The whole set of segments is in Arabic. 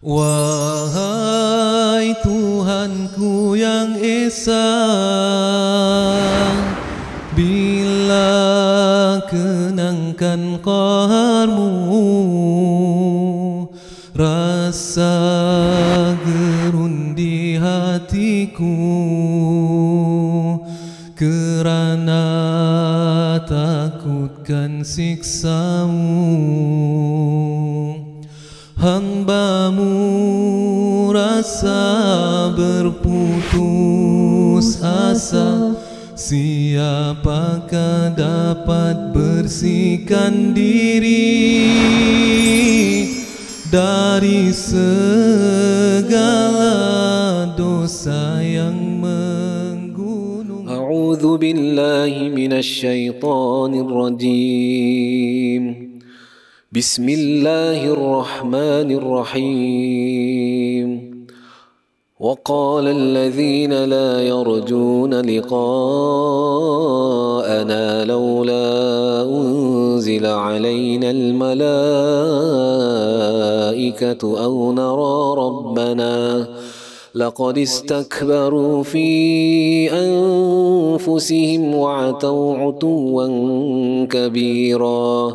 Wahai Tuhanku yang Esa Bila kenangkan qaharmu Rasa gerun di hatiku Kerana takutkan siksamu hambamu rasa berputus asa. Siapakah dapat bersihkan diri Dari segala dosa yang menggunung? A'udhu billahi minasyaitanirrajim rajim بسم الله الرحمن الرحيم. وقال الذين لا يرجون لقاءنا لولا أنزل علينا الملائكة أو نرى ربنا لقد استكبروا في أنفسهم وعتوا عتوا كبيرا.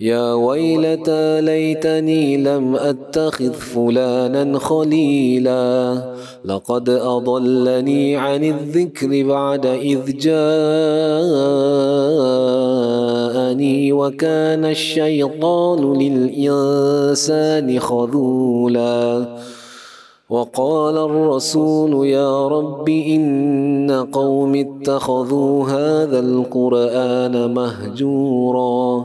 يا ويلتى ليتني لم أتخذ فلانا خليلا. لقد أضلني عن الذكر بعد إذ جاءني وكان الشيطان للإنسان خذولا. وقال الرسول يا رب إن قوم اتخذوا هذا القرآن مهجورا.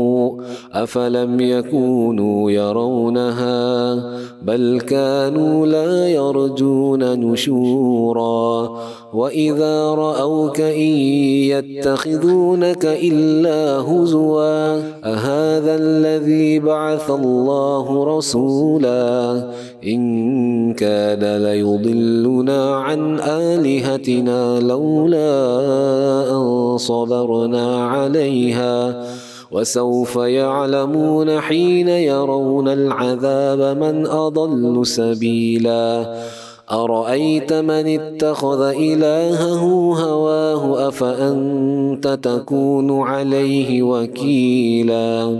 أفلم يكونوا يرونها بل كانوا لا يرجون نشورا وإذا رأوك إن يتخذونك إلا هزوا أهذا الذي بعث الله رسولا إن كاد ليضلنا عن آلهتنا لولا أن صبرنا عليها وسوف يعلمون حين يرون العذاب من أضل سبيلا. أرأيت من اتخذ إلهه هواه أفأنت تكون عليه وكيلا.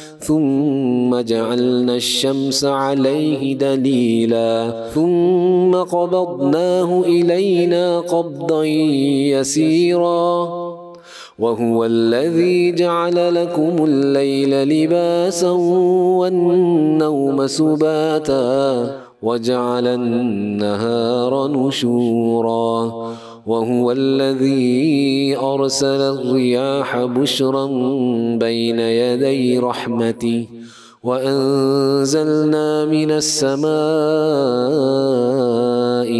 ثم جعلنا الشمس عليه دليلا. ثم قبضناه إلينا قبضا يسيرا. وهو الذي جعل لكم الليل لباسا والنوم سباتا. وجعل النهار نشورا. وهو الذي أرسل الرياح بشرا بين يدي رحمته وأنزلنا من السماء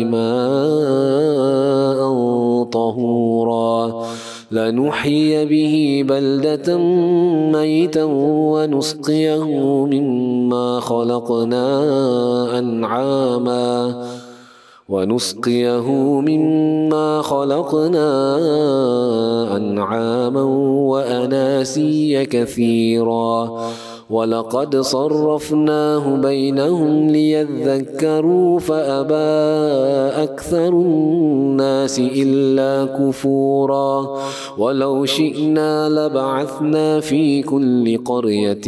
ماء طهورا لنحيي به بلدة ميتا ونسقيه مما خلقنا أنعاما ونسقيه مما خلقنا أنعاما وأناسيا كثيرا. ولقد صرفناه بينهم ليذكروا فأبى أكثر الناس إلا كفورا. ولو شئنا لبعثنا في كل قرية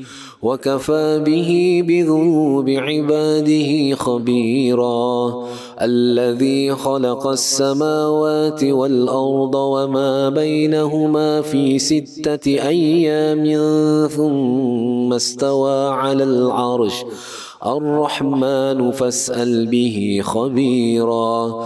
وكفى به بذنوب عباده خبيرا. الذي خلق السماوات والأرض وما بينهما في ستة أيام ثم استوى على العرش. الرحمن فاسأل به خبيرا.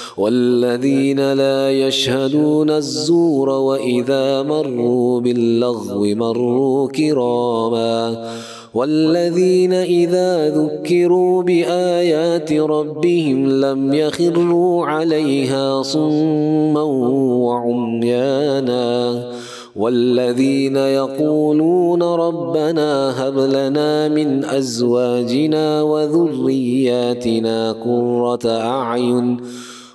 والذين لا يشهدون الزور وإذا مروا باللغو مروا كراما والذين إذا ذكروا بآيات ربهم لم يخروا عليها صما وعميانا والذين يقولون ربنا هب لنا من أزواجنا وذرياتنا قرة أعين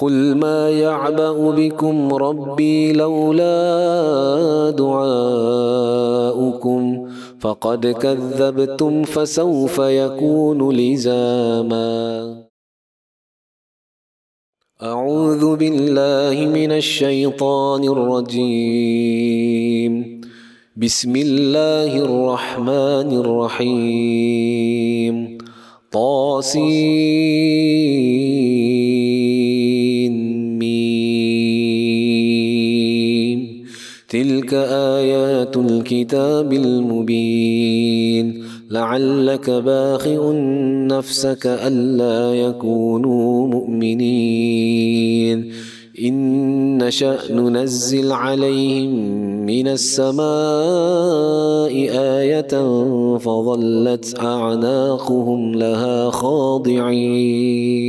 قل ما يعبأ بكم ربي لولا دعاؤكم فقد كذبتم فسوف يكون لزاما أعوذ بالله من الشيطان الرجيم بسم الله الرحمن الرحيم طاسين آيات الكتاب المبين. لعلك باخئ نفسك ألا يكونوا مؤمنين. إن نشأ ننزل عليهم من السماء آية فظلت أعناقهم لها خاضعين.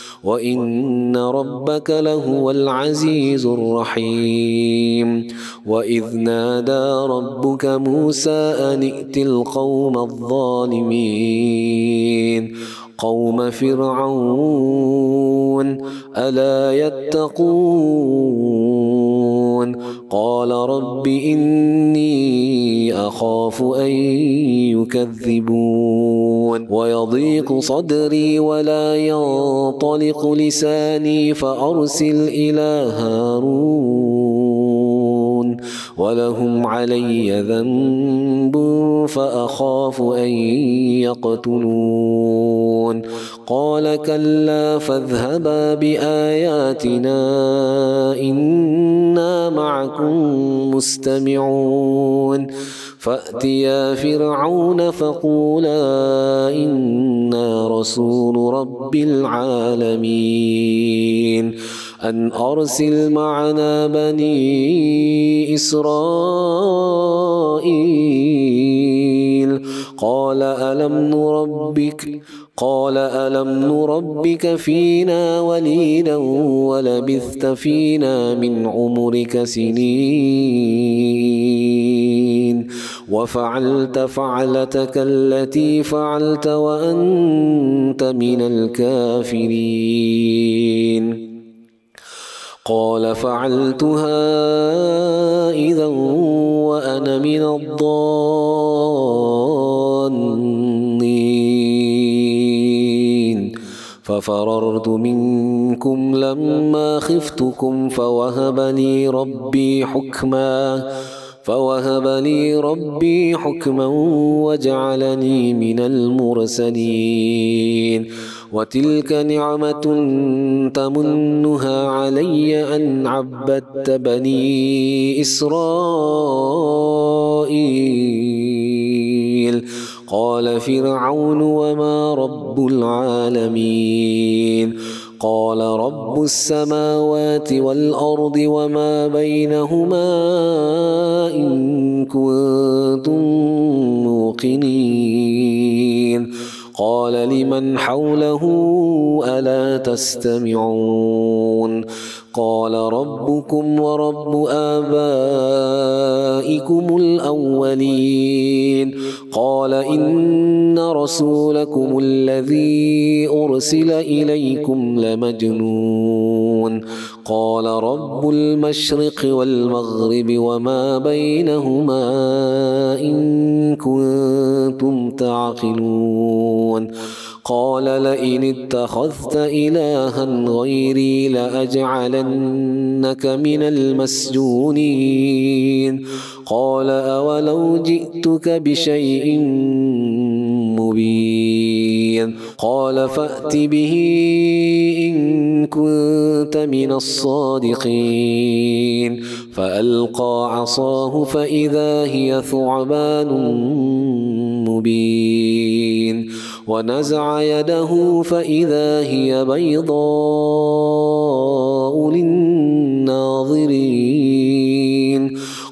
وإن ربك لهو العزيز الرحيم. وإذ نادى ربك موسى أن ائت القوم الظالمين. قوم فرعون ألا يتقون؟ قال رب إني أخاف أن يكذبون. ويضيق صدري ولا ينطلق لساني فأرسل إلى هارون. ولهم علي ذنب فأخاف أن يقتلون. قال كلا فاذهبا بآياتنا إنا معكم مستمعون. فأتيا فرعون فقولا إنا رسول رب العالمين. أن أرسل معنا بني إسرائيل. قال ألم نربك؟ قال ألم نربك فينا وليدا ولبثت فينا من عمرك سنين. وفعلت فعلتك التي فعلت وأنت من الكافرين. قال فعلتها إذا وأنا من الضالين. ففررت منكم لما خفتكم فوهب لي ربي حكما. فوهب لي ربي حكما وجعلني من المرسلين. وتلك نعمة تمنها علي أن عبدت بني إسرائيل. قال فرعون وما رب العالمين. قال رب السماوات والأرض وما بينهما إن كنتم موقنين. قال لمن حوله ألا تستمعون؟ قال ربكم ورب آبائكم الأولين. قال إن رسولكم الذي أرسل إليكم لمجنون. قال رب المشرق والمغرب وما بينهما إن كنتم تعقلون. قال لئن اتخذت إلها غيري لأجعلنك من المسجونين. قال أولو جئتك بشيء مبين. قال فأت به إن كنت من الصادقين. فألقى عصاه فإذا هي ثعبان مبين. ونزع يده فإذا هي بيضاء للناظرين.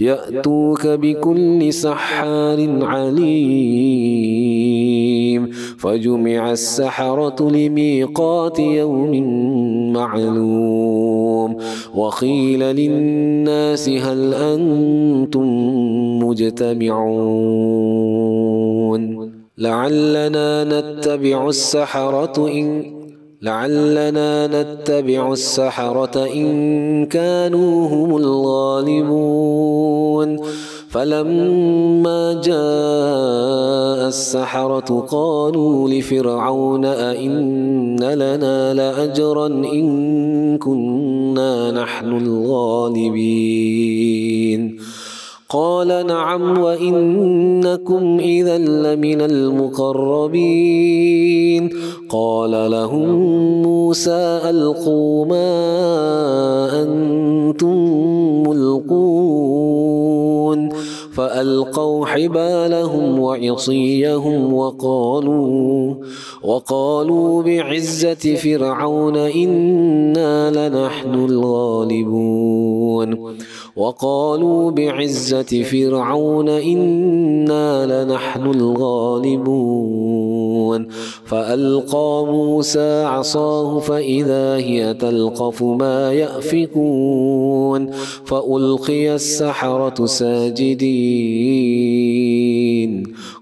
يأتوك بكل سحار عليم. فجمع السحرة لميقات يوم معلوم. وقيل للناس هل أنتم مجتمعون؟ لعلنا نتبع السحرة إن لعلنا نتبع السحرة إن كانوا هم الغالبون. فلما جاء السحرة قالوا لفرعون أئن لنا لأجرا إن كنا نحن الغالبين. قال نعم وإنكم إذا لمن المقربين. قال لهم موسى ألقوا ما أنتم ملقون. فألقوا حبالهم وعصيهم وقالوا وقالوا بعزة فرعون إنا لنحن الغالبون. وقالوا بعزة فرعون إنا لنحن الغالبون. فألقى موسى عصاه فإذا هي تلقف ما يأفكون. فألقي السحرة ساجدين.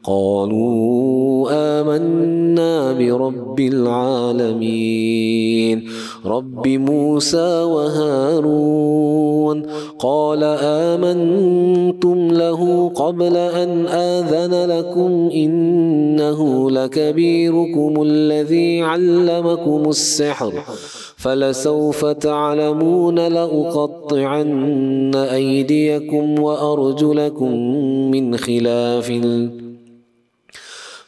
قالوا آمنا برب العالمين. رب موسى وهارون قال آمنتم له قبل أن آذن لكم إنه لكبيركم الذي علمكم السحر. فلسوف تعلمون لأقطعن أيديكم وأرجلكم من خلاف.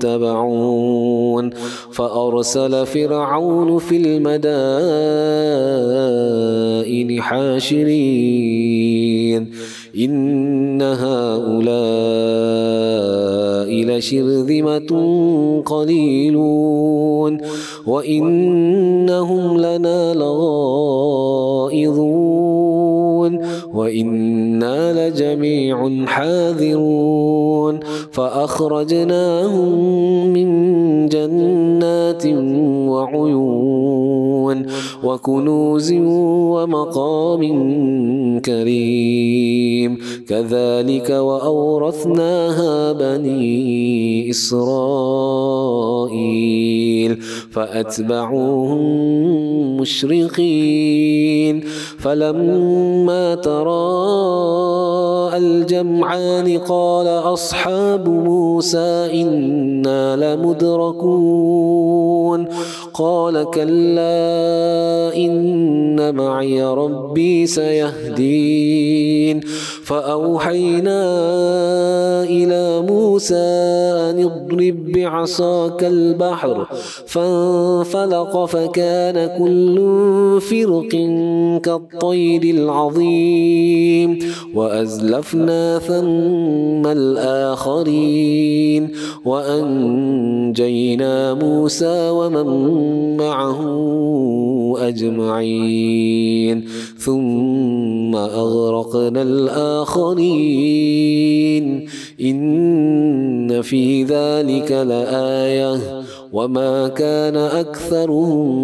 متبعون فأرسل فرعون في المدائن حاشرين. إن هؤلاء لشرذمة قليلون. وإنهم لنا لغائظون. وإنا لجميع حاذرون. فأخرجناهم من جنات وعيون. وكنوز ومقام كريم. كذلك وأورثناها بني إسرائيل. فأتبعوهم مشرقين. فلما تراءى الجمعان قال أصحاب موسى إنا لمدركون. قال كلا إن معي ربي سيهدين فأوحينا إلى موسى أن اضرب بعصاك البحر فانفلق فكان كل فرق كالطير العظيم وأزلفنا ثم الآخرين وأنجينا موسى ومن معه أجمعين ثم أغرقنا الآخرين. إن في ذلك لآية. وما كان أكثرهم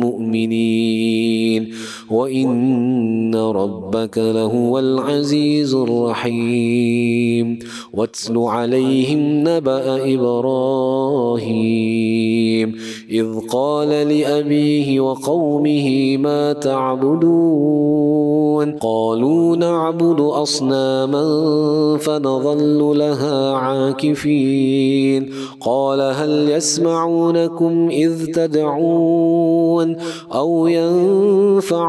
مؤمنين. وإن ربك لهو العزيز الرحيم. واتل عليهم نبأ إبراهيم. إذ قال لأبيه وقومه ما تعبدون. قالوا نعبد أصناما فنظل لها عاكفين. قال هل يسمعونكم إذ تدعون أو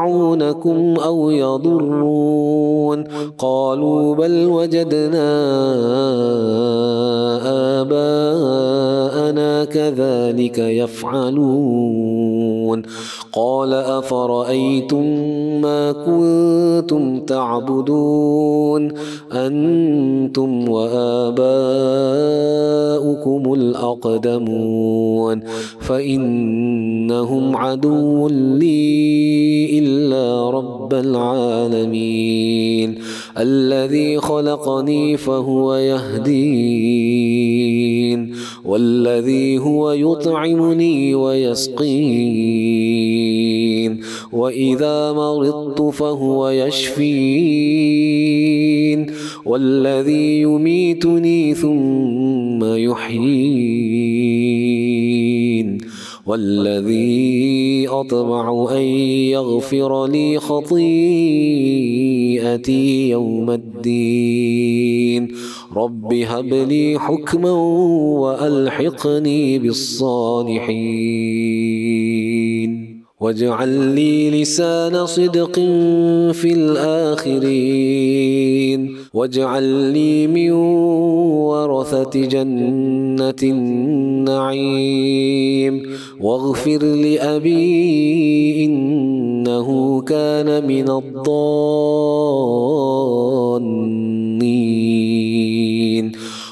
ينفعونكم أو يضرون. قالوا بل وجدنا آباءنا كذلك يفعلون. قال أفرأيتم ما كنتم تعبدون؟ أنتم وآباؤكم الأقدمون. فإنهم عدو لي إلا رب العالمين. الذي خلقني فهو يهدين والذي هو يطعمني ويسقين وإذا مرضت فهو يشفين والذي يميتني ثم يحيين. والذي أطمع أن يغفر لي خطيئتي يوم الدين. رب هب لي حكما وألحقني بالصالحين. واجعل لي لسان صدق في الآخرين. واجعل لي من ورثة جنة النعيم. واغفر لأبي إنه كان من الضالين.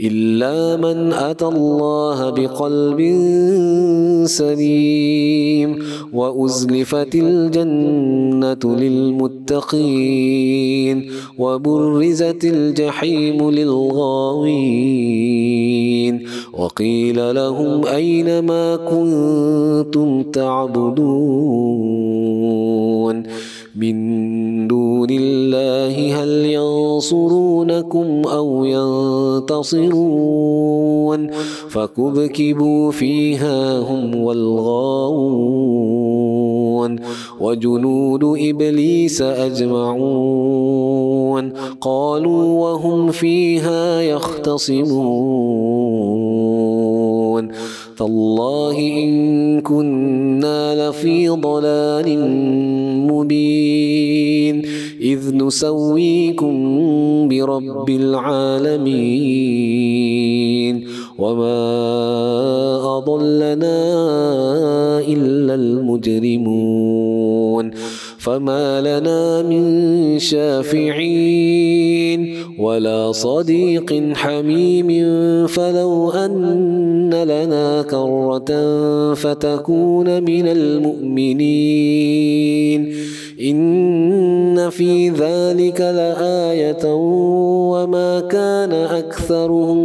إلا من أتى الله بقلب سليم وأزلفت الجنة للمتقين وبرزت الجحيم للغاوين وقيل لهم أين ما كنتم تعبدون من دون الله هل ينصرونكم أو ينتصرون؟ فكبكبوا فيها هم والغاوون. وجنود إبليس أجمعون. قالوا وهم فيها يختصمون. تالله إن كنا لفي ضلال مبين إذ نسويكم برب العالمين وما أضلنا إلا المجرمون فما لنا من شافعين ولا صديق حميم فلو أن لنا كرة فتكون من المؤمنين. إن في ذلك لآية وما كان أكثرهم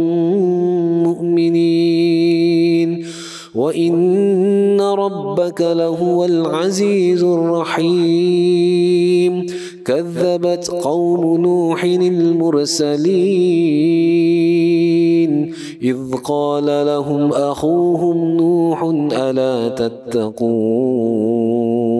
مؤمنين. وإن ربك لهو العزيز الرحيم. كذبت قوم نوح المرسلين. إذ قال لهم أخوهم نوح ألا تتقون؟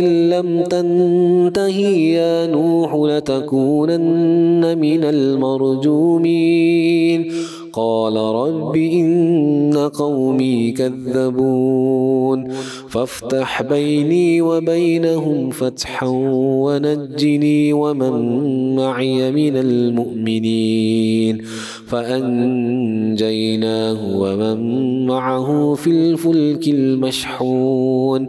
لم تنتهي يا نوح لتكونن من المرجومين قال رب إن قومي كذبون فافتح بيني وبينهم فتحا ونجني ومن معي من المؤمنين فأنجيناه ومن معه في الفلك المشحون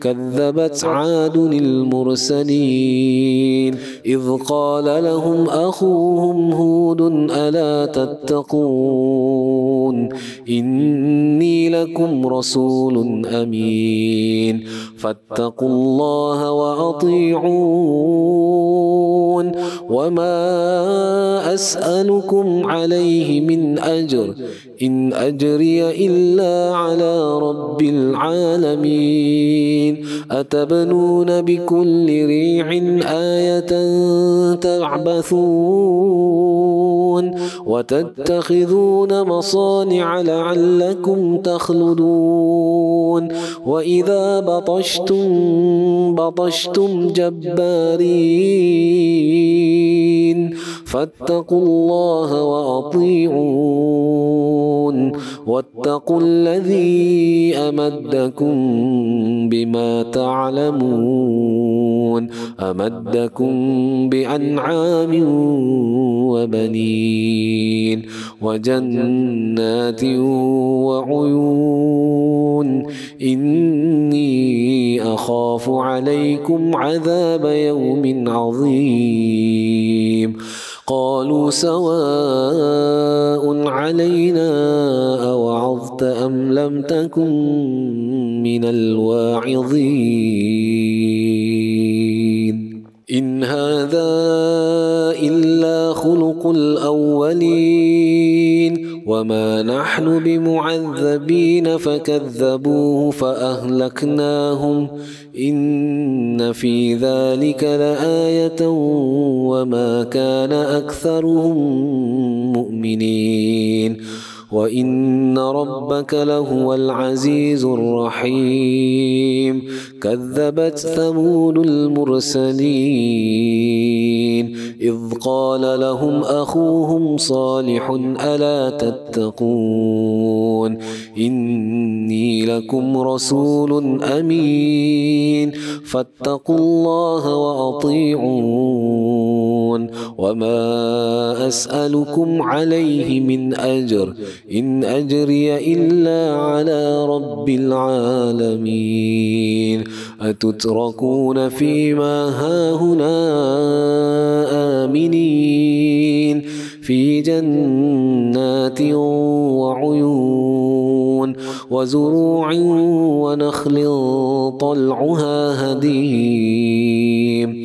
كذبت عاد المرسلين. إذ قال لهم أخوهم هود ألا تتقون؟ إني لكم رسول أمين. فاتقوا الله وأطيعون. وما أسألكم عليه من أجر. إن أجري إلا على رب العالمين. أتبنون بكل ريع آية تعبثون. وتتخذون مصانع لعلكم تخلدون. وإذا بطشتم بطشتم جبارين. فاتقوا الله وأطيعون. واتقوا الذي أمدكم بما تعلمون. أمدكم بأنعام وبنين. وجنات وعيون. إني أخاف عليكم عذاب يوم عظيم. قالوا سواء علينا أوعظت أم لم تكن من الواعظين. إن هذا إلا خلق الأولين. وما نحن بمعذبين. فكذبوه فأهلكناهم. إن في ذلك لآية وما كان أكثرهم مؤمنين. وإن ربك لهو العزيز الرحيم. كذبت ثمود المرسلين. إذ قال لهم أخوهم صالح ألا تتقون؟ إني لكم رسول أمين. فاتقوا الله وأطيعون. وما أسألكم عليه من أجر. إن أجري إلا على رب العالمين. أتتركون فيما هاهنا آمنين. في جنات وعيون وزروع ونخل طلعها هديم.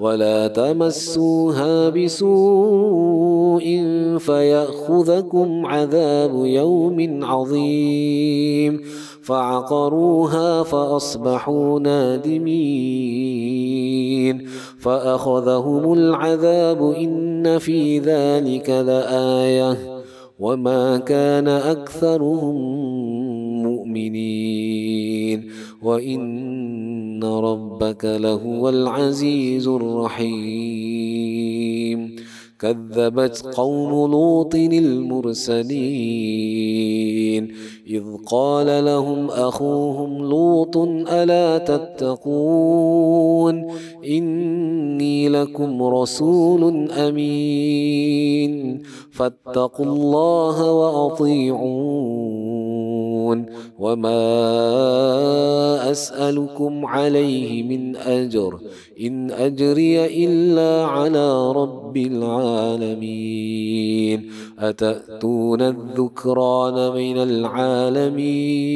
ولا تمسوها بسوء فيأخذكم عذاب يوم عظيم. فعقروها فأصبحوا نادمين. فأخذهم العذاب إن في ذلك لآية. وما كان أكثرهم مؤمنين. وإن ربك لهو العزيز الرحيم. كذبت قوم لوط المرسلين. إذ قال لهم أخوهم لوط ألا تتقون؟ إني لكم رسول أمين. فاتقوا الله وأطيعون. وما أسألكم عليه من أجر إن أجري إلا على رب العالمين. أتأتون الذكران من العالمين؟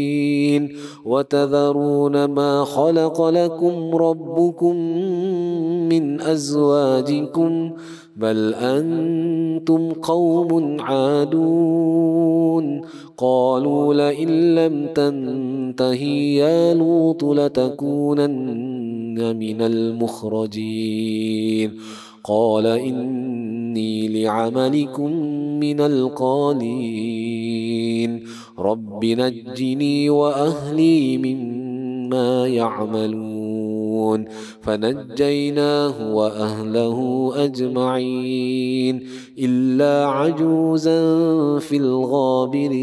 وتذرون ما خلق لكم ربكم من أزواجكم؟ بل أنتم قوم عادون. قالوا لئن لم تنتهي يا لوط لتكونن من المخرجين قال إني لعملكم من القالين رب نجني وأهلي مما يعملون. فنجيناه وأهله أجمعين. إلا عجوزا في الغابرين.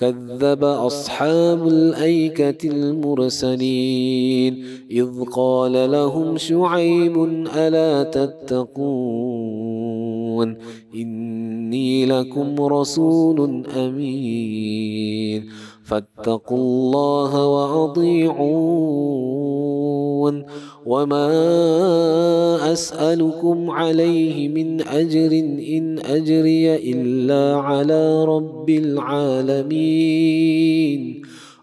كذب أصحاب الأيكة المرسلين. إذ قال لهم شعيب ألا تتقون؟ إني لكم رسول أمين. فاتقوا الله وأطيعون. وما أسألكم عليه من أجر إن أجري إلا على رب العالمين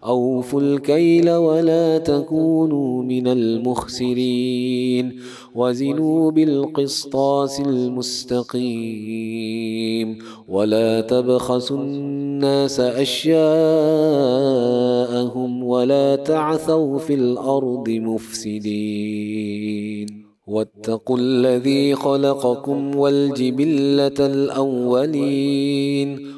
أوفوا الكيل ولا تكونوا من المخسرين. وزنوا بالقسطاس المستقيم. ولا تبخسوا الناس أشياءهم ولا تعثوا في الأرض مفسدين. واتقوا الذي خلقكم والجبلة الأولين.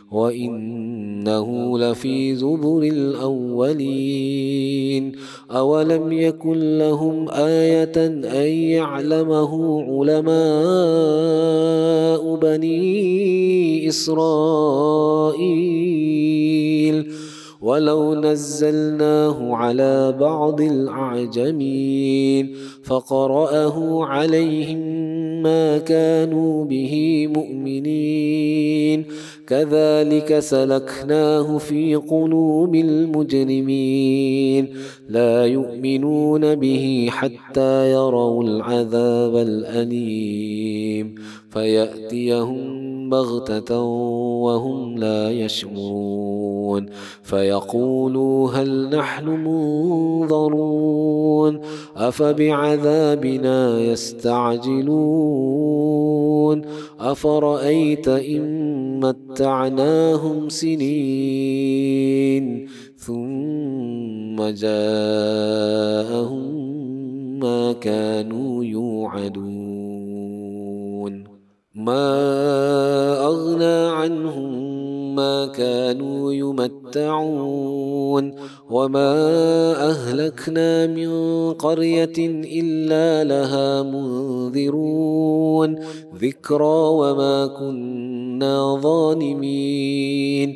وإنه لفي زبر الأولين أولم يكن لهم آية أن يعلمه علماء بني إسرائيل ولو نزلناه على بعض الأعجمين فقرأه عليهم ما كانوا به مؤمنين كذلك سلكناه في قلوب المجرمين. لا يؤمنون به حتى يروا العذاب الأليم. فيأتيهم بغتة وهم لا يشعرون. فيقولوا هل نحن منظرون؟ أفبعذابنا يستعجلون؟ أفرأيت إن متعناهم سنين؟ ثم جاءهم ما كانوا يوعدون. ما أغنى عنهم ما كانوا يمتعون. وما أهلكنا من قرية إلا لها منذرون. ذكرى وما كنا ظالمين.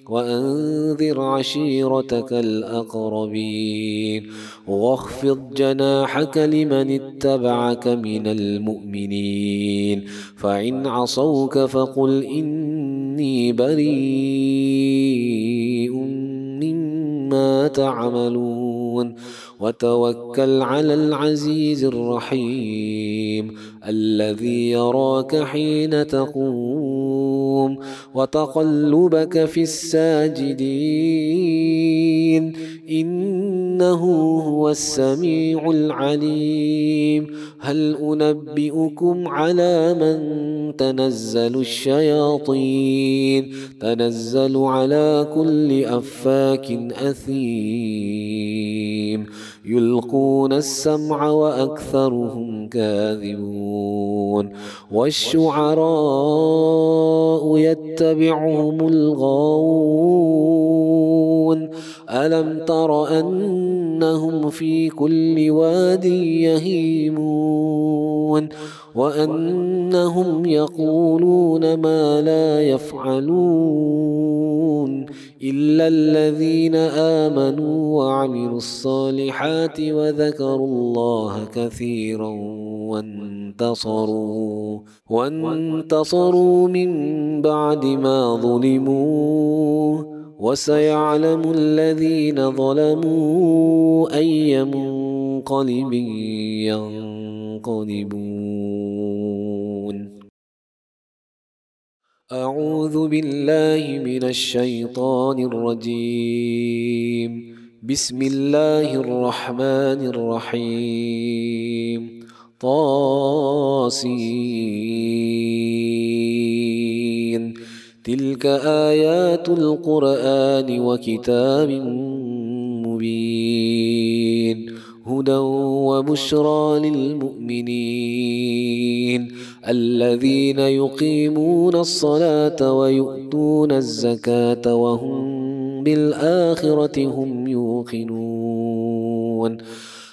وأنذر عشيرتك الأقربين واخفض جناحك لمن اتبعك من المؤمنين فإن عصوك فقل إني بريء مما تعملون وتوكل على العزيز الرحيم الذي يراك حين تقوم وتقلبك في الساجدين. إنه هو السميع العليم. هل أنبئكم على من تنزل الشياطين؟ تنزل على كل أفاك أثيم. يلقون السمع وأكثرهم كاذبون والشعراء يتبعهم الغاوون ألم تر أنهم في كل واد يهيمون وأنهم يقولون ما لا يفعلون إلا الذين آمنوا وعملوا الصالحات وذكروا الله كثيرا وانتصروا وانتصروا من بعد ما ظلموا. وسيعلم الذين ظلموا أي منقلب ينقلبون. أعوذ بالله من الشيطان الرجيم. بسم الله الرحمن الرحيم. طاسين. تلك آيات القرآن وكتاب مبين هدى وبشرى للمؤمنين الذين يقيمون الصلاة ويؤتون الزكاة وهم بالآخرة هم يوقنون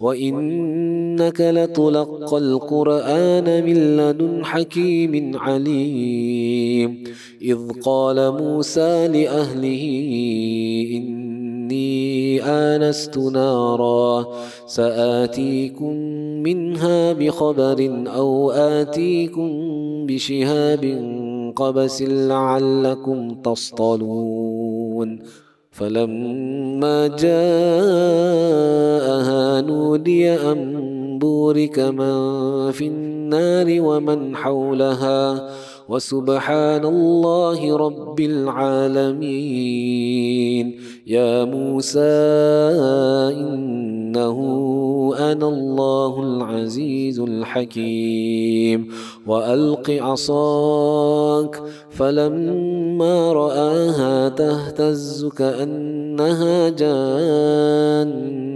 وإنك لتلقى القرآن من لدن حكيم عليم. إذ قال موسى لأهله إني آنست نارا سآتيكم منها بخبر أو آتيكم بشهاب قبس لعلكم تصطلون. فلما جاءها نودي أن بورك من في النار ومن حولها. وسبحان الله رب العالمين. يا موسى إنه أنا الله العزيز الحكيم. وألق عصاك فلما رآها تهتز كأنها جان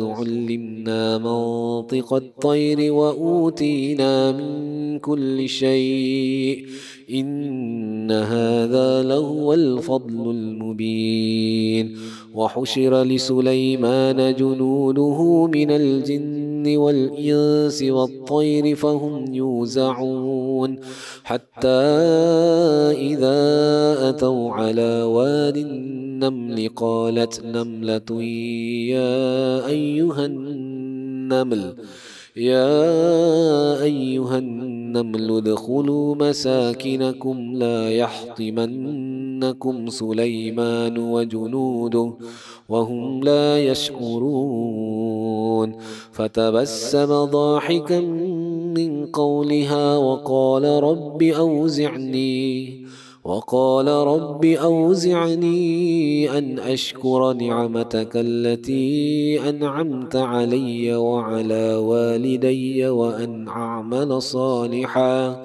علمنا منطق الطير وأوتينا من كل شيء. إن هذا لهو الفضل المبين. وحشر لسليمان جنوده من الجن والإنس والطير فهم يوزعون حتى إذا أتوا على واد النمل قالت نملة يا أيها النمل يا أيها النمل ادخلوا مساكنكم لا يحطمنكم سليمان وجنوده وهم لا يشعرون. فتبسم ضاحكا من قولها وقال رب أوزعني وقال رب أوزعني أن أشكر نعمتك التي أنعمت علي وعلى والدي وأن أعمل صالحا.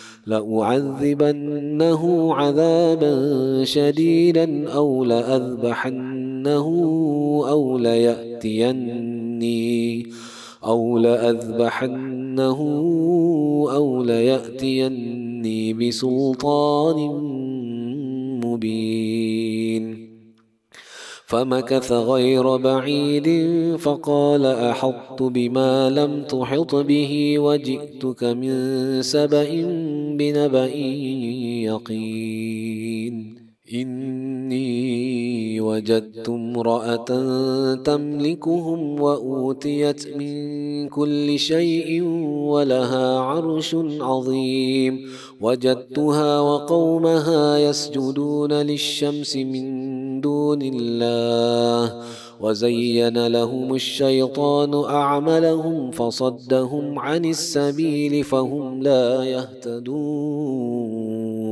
لأعذبنه عذابا شديدا أو لأذبحنه أو ليأتيني أو لأذبحنه أو ليأتيني بسلطان مبين. فمكث غير بعيد فقال أحط بما لم تحط به وجئتك من سبأ بنبأ يقين إني وجدت امرأة تملكهم وأوتيت من كل شيء ولها عرش عظيم. وجدتها وقومها يسجدون للشمس من دون الله. وزين لهم الشيطان أعملهم فصدهم عن السبيل فهم لا يهتدون.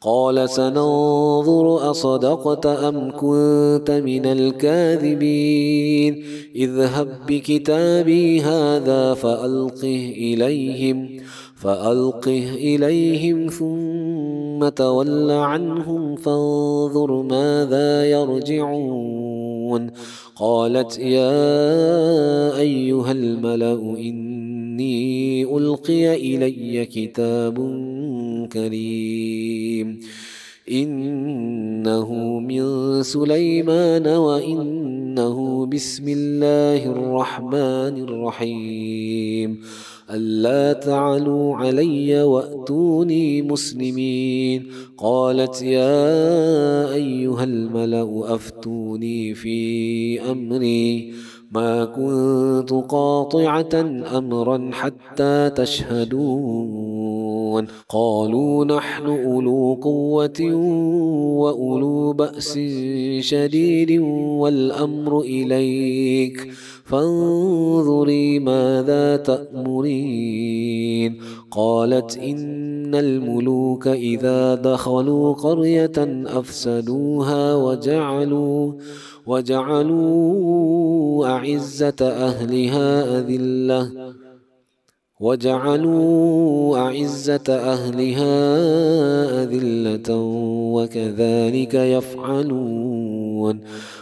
قال سننظر أصدقت أم كنت من الكاذبين. اذهب بكتابي هذا فألقه إليهم فألقه إليهم ثم تول عنهم فانظر ماذا يرجعون. قالت يا أيها الملأ إني ألقي إلي كتاب كريم. إنه من سليمان وإنه بسم الله الرحمن الرحيم. ألا تعلوا علي وأتوني مسلمين. قالت يا أيها الملأ أفتوني في أمري. ما كنت قاطعة أمرا حتى تشهدون. قالوا نحن أولو قوة وأولو بأس شديد والأمر إليك. فانظري ماذا تأمرين. قالت إن الملوك إذا دخلوا قرية أفسدوها وجعلوا وجعلوا أعزة أهلها أذلة وجعلوا أعزة أهلها أذلة وكذلك يفعلون.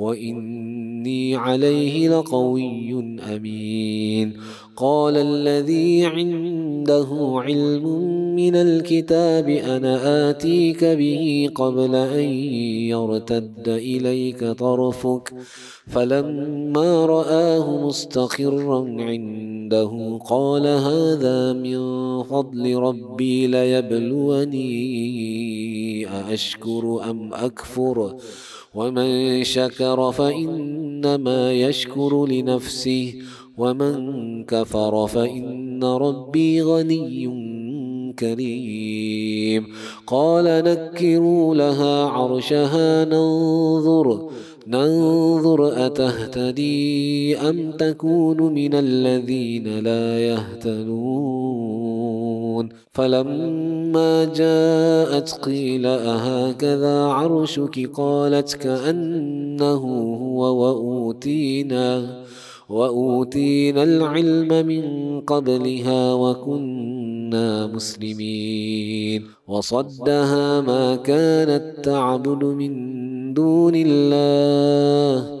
وإني عليه لقوي أمين. قال الذي عنده علم من الكتاب أنا آتيك به قبل أن يرتد إليك طرفك. فلما رآه مستقرا عنده قال هذا من فضل ربي ليبلوني أأشكر أم أكفر؟ ومن شكر فإنما يشكر لنفسه ومن كفر فإن ربي غني كريم. قال نكروا لها عرشها ننظر ننظر أتهتدي أم تكون من الذين لا يهتدون؟ فلما جاءت قيل أهكذا عرشك؟ قالت كأنه هو وأوتينا. وأوتينا العلم من قبلها وكنا مسلمين. وصدها ما كانت تعبد من دون الله.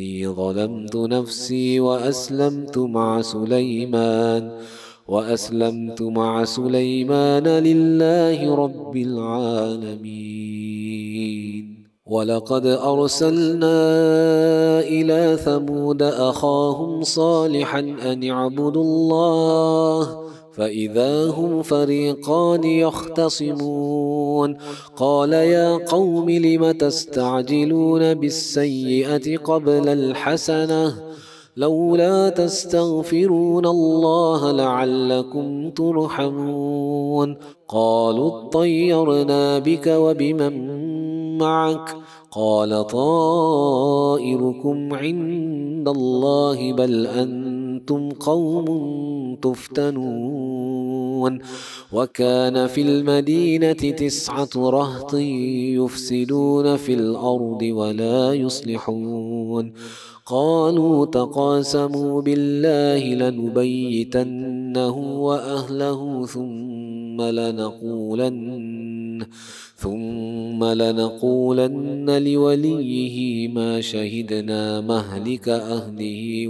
إني ظلمت نفسي وأسلمت مع سليمان وأسلمت مع سليمان لله رب العالمين. ولقد أرسلنا إلى ثمود أخاهم صالحا أن اعبدوا الله فإذا هم فريقان يختصمون. قال يا قوم لم تستعجلون بالسيئة قبل الحسنة؟ لولا تستغفرون الله لعلكم ترحمون. قالوا اطيرنا بك وبمن معك؟ قال طائركم عند الله بل أنتم قوم تفتنون. وكان في المدينة تسعة رهط يفسدون في الأرض ولا يصلحون. قالوا تقاسموا بالله لنبيتنه وأهله ثم لنقولن ثم لنقولن لوليه ما شهدنا مهلك أهله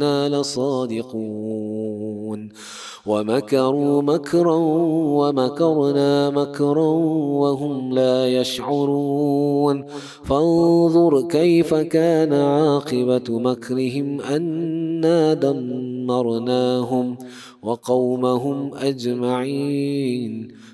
وإنا لصادقون. ومكروا مكرا ومكرنا مكرا وهم لا يشعرون. فانظر كيف كان عاقبة مكرهم أنا دمرناهم وقومهم أجمعين.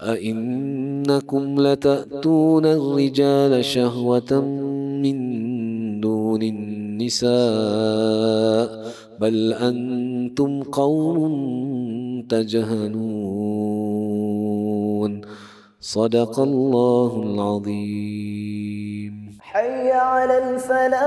أئنكم لتأتون الرجال شهوة من دون النساء بل أنتم قوم تجهلون. صدق الله العظيم. حي على الفلاح.